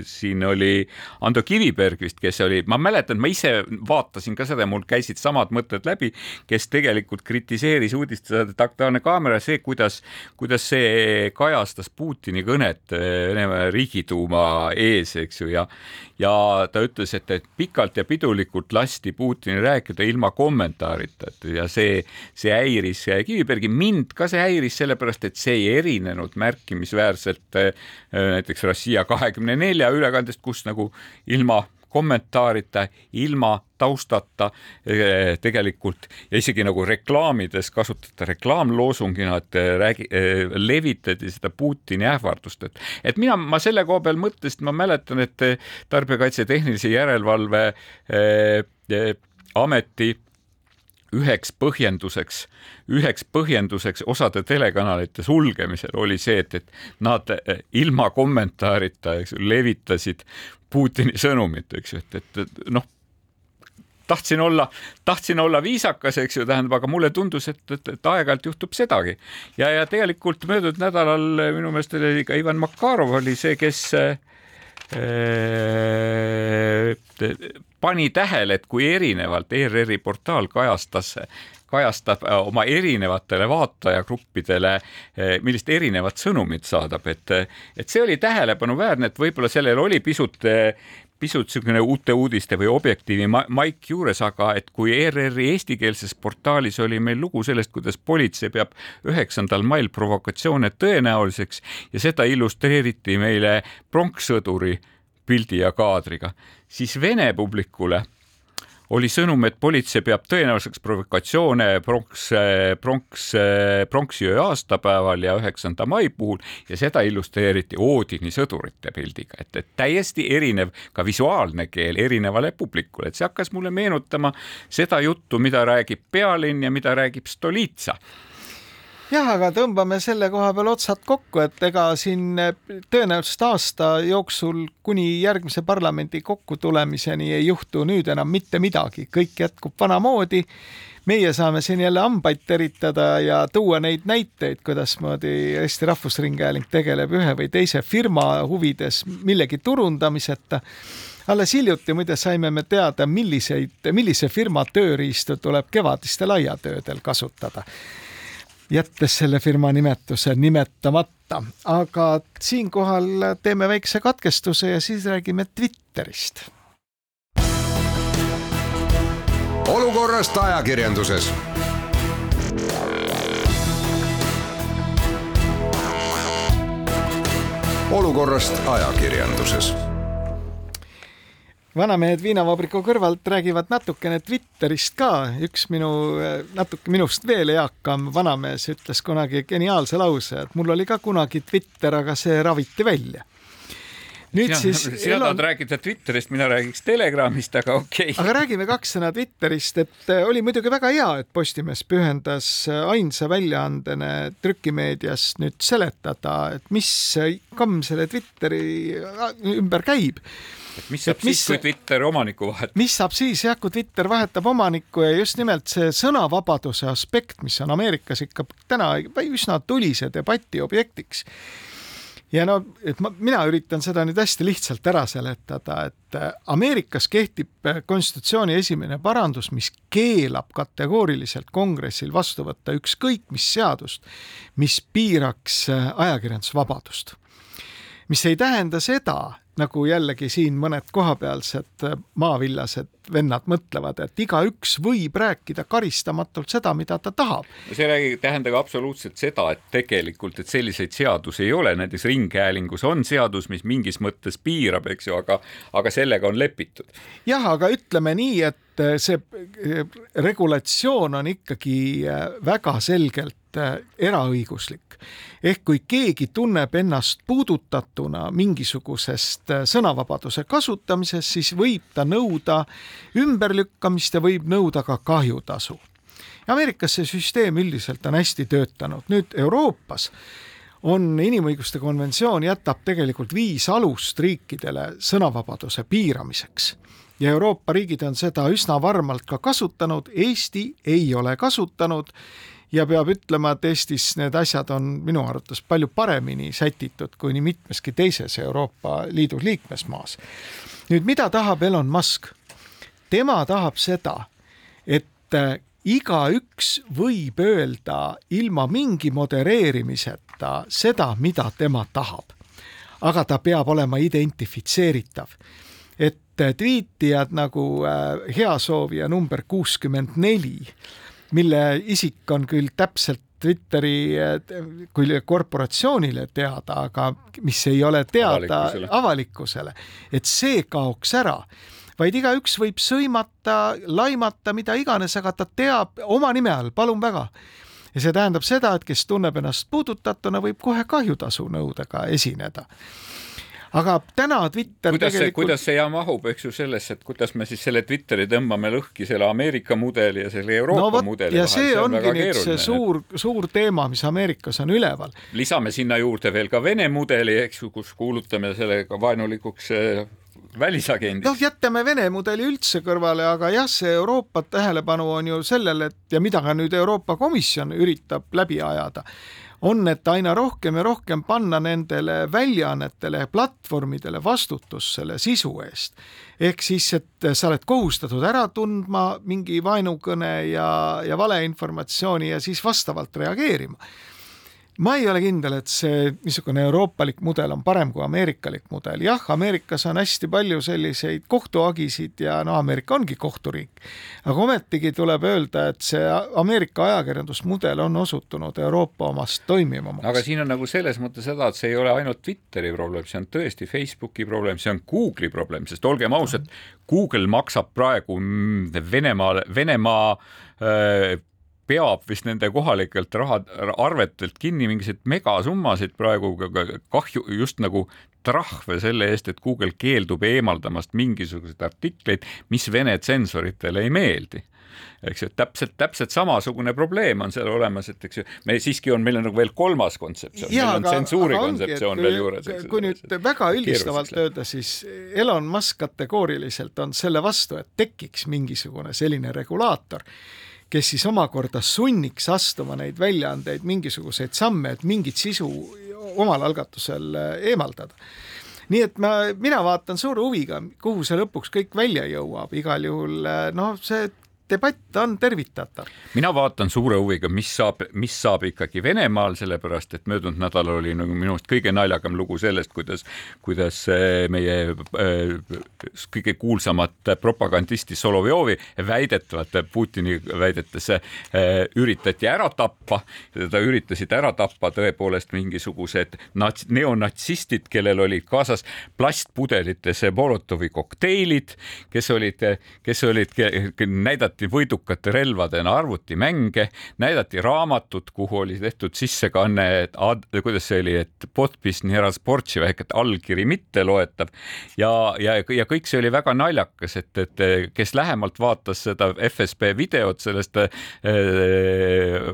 S2: Siin oli Ando Kiviberg vist, kes oli, ma mäletan, ma ise vaatasin ka seda, mul käisid samad mõtted läbi, kes tegelikult kritiseeris uudistesaadet Aktuaalne Kaamera, see, kuidas, kuidas see kajastas Putini kõnet Venemaa Riigiduuma ees, eks ju, ja ja ta ütles, et, et pikalt ja pidulikult lasti Putinil rääkida ilma kommentaarita, et ja see, see häiris Kivibergi, mind ka see häiris, sellepärast et see ei erinenud märkimisväärselt äh, näiteks Rossija kahekümne nelja ülekandest, kus nagu ilma kommentaarita, ilma taustata eh, tegelikult ja isegi nagu reklaamides kasutada reklaamloosungina, et eh, räägi, eh, levitati seda Putini ähvardust, et, et mina, ma selle koha peal mõtlesin, ma mäletan, et Tarbijakaitse Tehnilise Järelevalve eh, ameti üheks põhjenduseks, üheks põhjenduseks osade telekanalite sulgemisel oli see, et, et nad ilma kommentaarita, eks ju, levitasid Putini sõnumit, eks ju, et, et, et noh, tahtsin olla, tahtsin olla viisakas, eks ju, tähendab, aga mulle tundus, et, et, et aeg-ajalt juhtub sedagi. ja, ja tegelikult möödunud nädalal minu meelest oli ka Ivan Makarov oli see, kes äh, pani tähele, et kui erinevalt ERR-i portaal kajastas kajastab äh, oma erinevatele vaatajagruppidele, äh, millist erinevat sõnumit saadab, et, et see oli tähelepanuväärne, et võib-olla sellel oli pisut pisut niisugune uute uudiste või Objektiivi maik juures, aga et kui ERR-i eestikeelses portaalis oli meil lugu sellest, kuidas politsei peab üheksandal mail provokatsioone tõenäoliseks ja seda illustreeriti meile pronkssõduri pildi ja kaadriga, siis Vene publikule oli sõnum, et politsei peab tõenäoliseks provokatsioone pronks, pronks, pronksiöö aastapäeval ja üheksanda mai puhul ja seda illustreeriti Oodini sõdurite pildiga, et, et täiesti erinev ka visuaalne keel erinevale publikule, et see hakkas mulle meenutama seda juttu, mida räägib Pealinn ja mida räägib Stolitsa
S1: jah, aga tõmbame selle koha peal otsad kokku, et ega siin eh, tõenäoliselt aasta jooksul kuni järgmise parlamendi kokkutulemiseni ei juhtu nüüd enam mitte midagi, kõik jätkub vanamoodi. meie saame siin jälle hambaid teritada ja tuua neid näiteid, kuidasmoodi Eesti Rahvusringhääling tegeleb ühe või teise firma huvides millegi turundamiseta. Alles hiljuti muide saime me teada, milliseid, millise firma tööriistu tuleb kevadistel aiatöödel kasutada jättes selle firma nimetuse nimetamata. aga siinkohal teeme väikse katkestuse ja siis räägime Twitterist.
S3: olukorrast ajakirjanduses olukorrast ajakirjanduses
S1: vanamehed viinavabriku kõrvalt räägivad natukene Twitterist ka. üks minu, natuke minust veel eakam vanamees ütles kunagi geniaalse lause, et mul oli ka kunagi Twitter, aga see raviti välja
S2: nüüd sina, siis. sina Elon... tahad rääkida Twitterist, mina räägiks Telegramist, aga okei okay..
S1: aga räägime kaks sõna Twitterist, et äh, oli muidugi väga hea, et Postimees pühendas äh, ainsa väljaandena trükimeedias nüüd seletada, et mis kamm selle Twitteri ümber käib
S2: et mis saab et mis, siis, kui Twitter omanikku vahetab?
S1: mis saab siis jah, kui Twitter vahetab omanikku ja just nimelt see sõnavabaduse aspekt, mis on Ameerikas ikka täna üsna tulise debati objektiks ja no, et ma, mina üritan seda nüüd hästi lihtsalt ära seletada, et äh, Ameerikas kehtib äh, konstitutsiooni esimene parandus, mis keelab kategooriliselt kongressil vastu võtta ükskõik mis seadust, mis piiraks äh, ajakirjandusvabadust. mis ei tähenda seda, nagu jällegi siin mõned kohapealsed maavillased vennad mõtlevad, et igaüks võib rääkida karistamatult seda, mida ta tahab.
S2: see ei tähenda ka absoluutselt seda, et tegelikult, et selliseid seadusi ei ole, näiteks Ringhäälingus on seadus, mis mingis mõttes piirab, eks ju, aga, aga sellega on lepitud.
S1: jah, aga ütleme nii, et see regulatsioon on ikkagi väga selgelt eraõiguslik. Ehk kui keegi tunneb ennast puudutatuna mingisugusest äh, sõnavabaduse kasutamisest, siis võib ta nõuda ümberlükkamist ja võib nõuda ka kahjutasu. Ameerikas see süsteem üldiselt on hästi töötanud, nüüd Euroopas on inimõiguste konventsioon jätab tegelikult viis alust riikidele sõnavabaduse piiramiseks. Ja Euroopa riigid on seda üsna varmalt ka kasutanud, Eesti ei ole kasutanud ja peab ütlema, et Eestis need asjad on minu arvates palju paremini sätitud kui nii mitmeski teises Euroopa Liidu liikmesmaas. nüüd, mida tahab Elon Musk? tema tahab seda, et äh, igaüks võib öelda ilma mingi modereerimiseta seda, mida tema tahab. aga ta peab olema identifitseeritav. et äh, tweetijad nagu äh, heasoovija number kuuskümmend neli mille isik on küll täpselt Twitteri kui korporatsioonile teada, aga mis ei ole teada avalikkusele, avalikkusele, et see kaoks ära. Vaid igaüks võib sõimata, laimata, mida iganes, aga ta teab oma nime all, palun väga. ja see tähendab seda, et kes tunneb ennast puudutatuna, võib kohe kahjutasu nõudega esineda aga täna Twitter
S2: kuidas tegelikult... see, kuidas see ja mahub, eks ju, sellesse, et kuidas me siis selle Twitteri tõmbame lõhki selle Ameerika mudeli ja selle Euroopa no, võt, mudeli
S1: ja vahel, see, see on ongi nüüd see suur, suur teema, mis Ameerikas on üleval.
S2: lisame sinna juurde veel ka Vene mudeli, eks ju, kus kuulutame sellega vaenulikuks eh, välisagendid.
S1: noh, jätame Vene mudeli üldse kõrvale, aga jah, see Euroopa tähelepanu on ju sellel, et ja mida ka nüüd Euroopa Komisjon üritab läbi ajada on, et aina rohkem ja rohkem panna nendele väljaannetele, platvormidele vastutus selle sisu eest. ehk siis, et sa oled kohustatud ära tundma mingi vaenukõne ja, ja valeinformatsiooni ja siis vastavalt reageerima ma ei ole kindel, et see niisugune euroopalik mudel on parem kui ameerikalik mudel. jah, Ameerikas on hästi palju selliseid kohtuagisid ja no Ameerika ongi kohturiik. aga ometigi tuleb öelda, et see Ameerika ajakirjandusmudel on osutunud Euroopa omast toimivamaks.
S2: aga siin on nagu selles mõttes seda, et see ei ole ainult Twitteri probleem, see on tõesti Facebooki probleem, see on Google'i probleem, sest olgem ausad, Google maksab praegu Venemaal, Venemaa öö, peab vist nende kohalikelt raha, arvetelt kinni mingisuguseid megasummasid praegu kahju, just nagu trahve selle eest, et Google keeldub eemaldamast mingisuguseid artikleid, mis Vene tsensoritele ei meeldi. Eks ju, täpselt, täpselt samasugune probleem on seal olemas, et eks ju, me siiski on, meil on nagu veel kolmas kontseptsioon, meil on tsensuuri kontseptsioon veel juures.
S1: kui nüüd väga üldistavalt öelda, siis Elon Musk kategooriliselt on selle vastu, et tekiks mingisugune selline regulaator kes siis omakorda sunniks astuma neid väljaandeid mingisuguseid samme, et mingit sisu omal algatusel äh, eemaldada. Nii et ma, mina vaatan suure huviga, kuhu see lõpuks kõik välja jõuab, igal juhul äh, noh, see debatt on tervitatav.
S2: mina vaatan suure huviga, mis saab, mis saab ikkagi Venemaal, sellepärast et möödunud nädalal oli nagu minu arust kõige naljakam lugu sellest, kuidas, kuidas äh, meie äh, kõige kuulsamat propagandisti Solovjovi väidetavalt Putini väidetes äh, üritati ära tappa, teda üritasid ära tappa tõepoolest mingisugused nats-, neonatsistid, kellel olid kaasas plastpudelites Molotovi kokteilid, kes olid, kes olid, näidati näidati võidukate relvadena arvutimänge, näidati raamatut, kuhu oli tehtud sissekanne, et kuidas see oli, et ehk et allkiri mitteloetav ja, ja, ja kõik see oli väga naljakas, et, et kes lähemalt vaatas seda FSB videot sellest äh,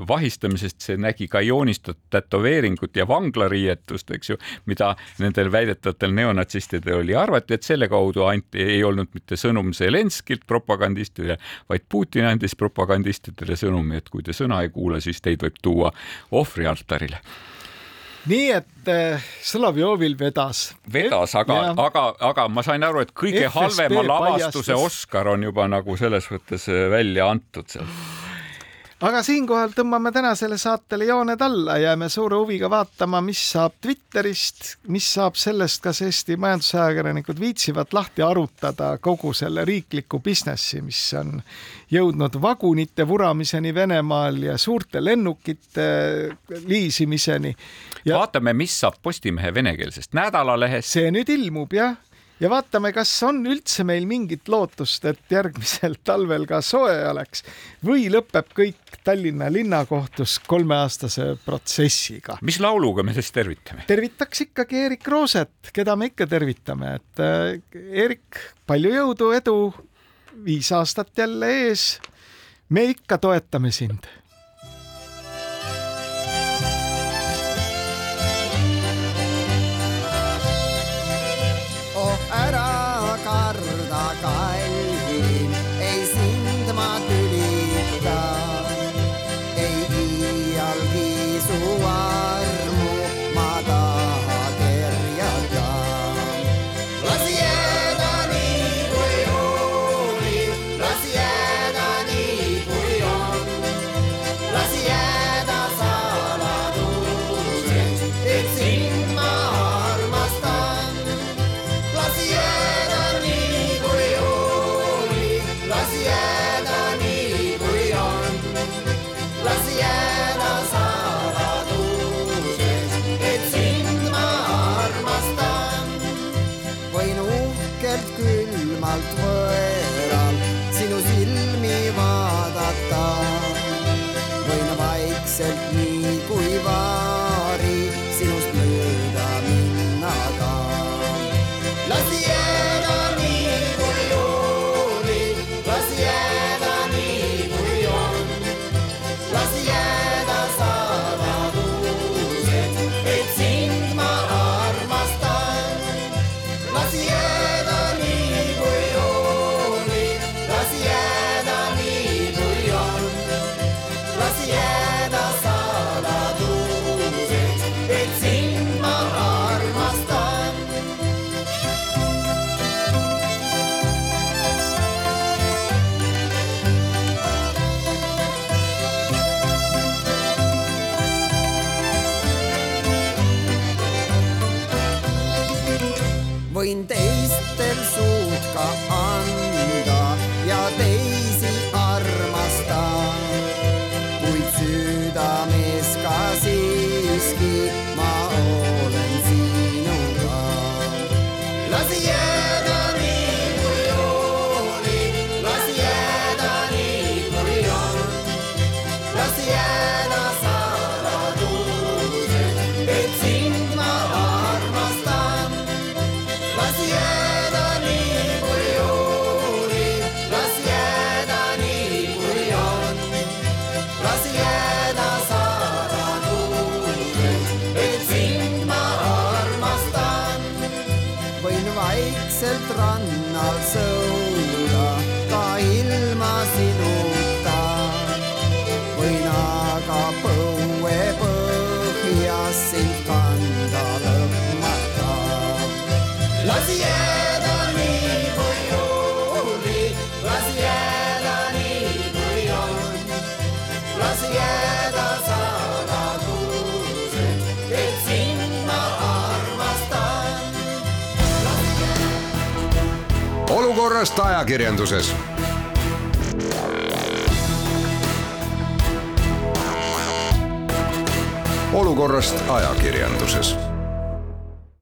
S2: vahistamisest, see nägi ka joonistatud tätoveeringut ja vanglariietust, eks ju, mida nendel väidetavatel neonatsistidel oli, arvati, et selle kaudu anti, ei olnud mitte sõnum Zelenskilt propagandistile, vaid Putin andis propagandistidele sõnumi, et kui te sõna ei kuula, siis teid võib tuua ohvrialtarile
S1: nii et äh, Solovjovil vedas.
S2: vedas, aga, aga, aga ma sain aru, et kõige FSB halvema lavastuse paljastas... Oscar on juba nagu selles mõttes äh, välja antud seal
S4: aga siinkohal tõmbame tänasele saatele jooned alla, jääme suure huviga vaatama, mis saab Twitterist, mis saab sellest, kas Eesti majandusajakirjanikud viitsivad lahti arutada kogu selle riikliku businessi, mis on jõudnud vagunite vuramiseni Venemaal ja suurte lennukite liisimiseni
S2: ja.... vaatame, mis saab Postimehe venekeelsest nädalalehest.
S4: see nüüd ilmub jah ja vaatame, kas on üldse meil mingit lootust, et järgmisel talvel ka soe oleks või lõpeb kõik Tallinna linnakohtus kolmeaastase protsessiga.
S2: mis lauluga me siis tervitame?
S4: tervitaks ikkagi Erik Rooset, keda me ikka tervitame, et äh, Erik, palju jõudu, edu, viis aastat jälle ees. me ikka toetame sind võin teistel suud ka anda.
S3: Olukorrast ajakirjanduses. olukorrast ajakirjanduses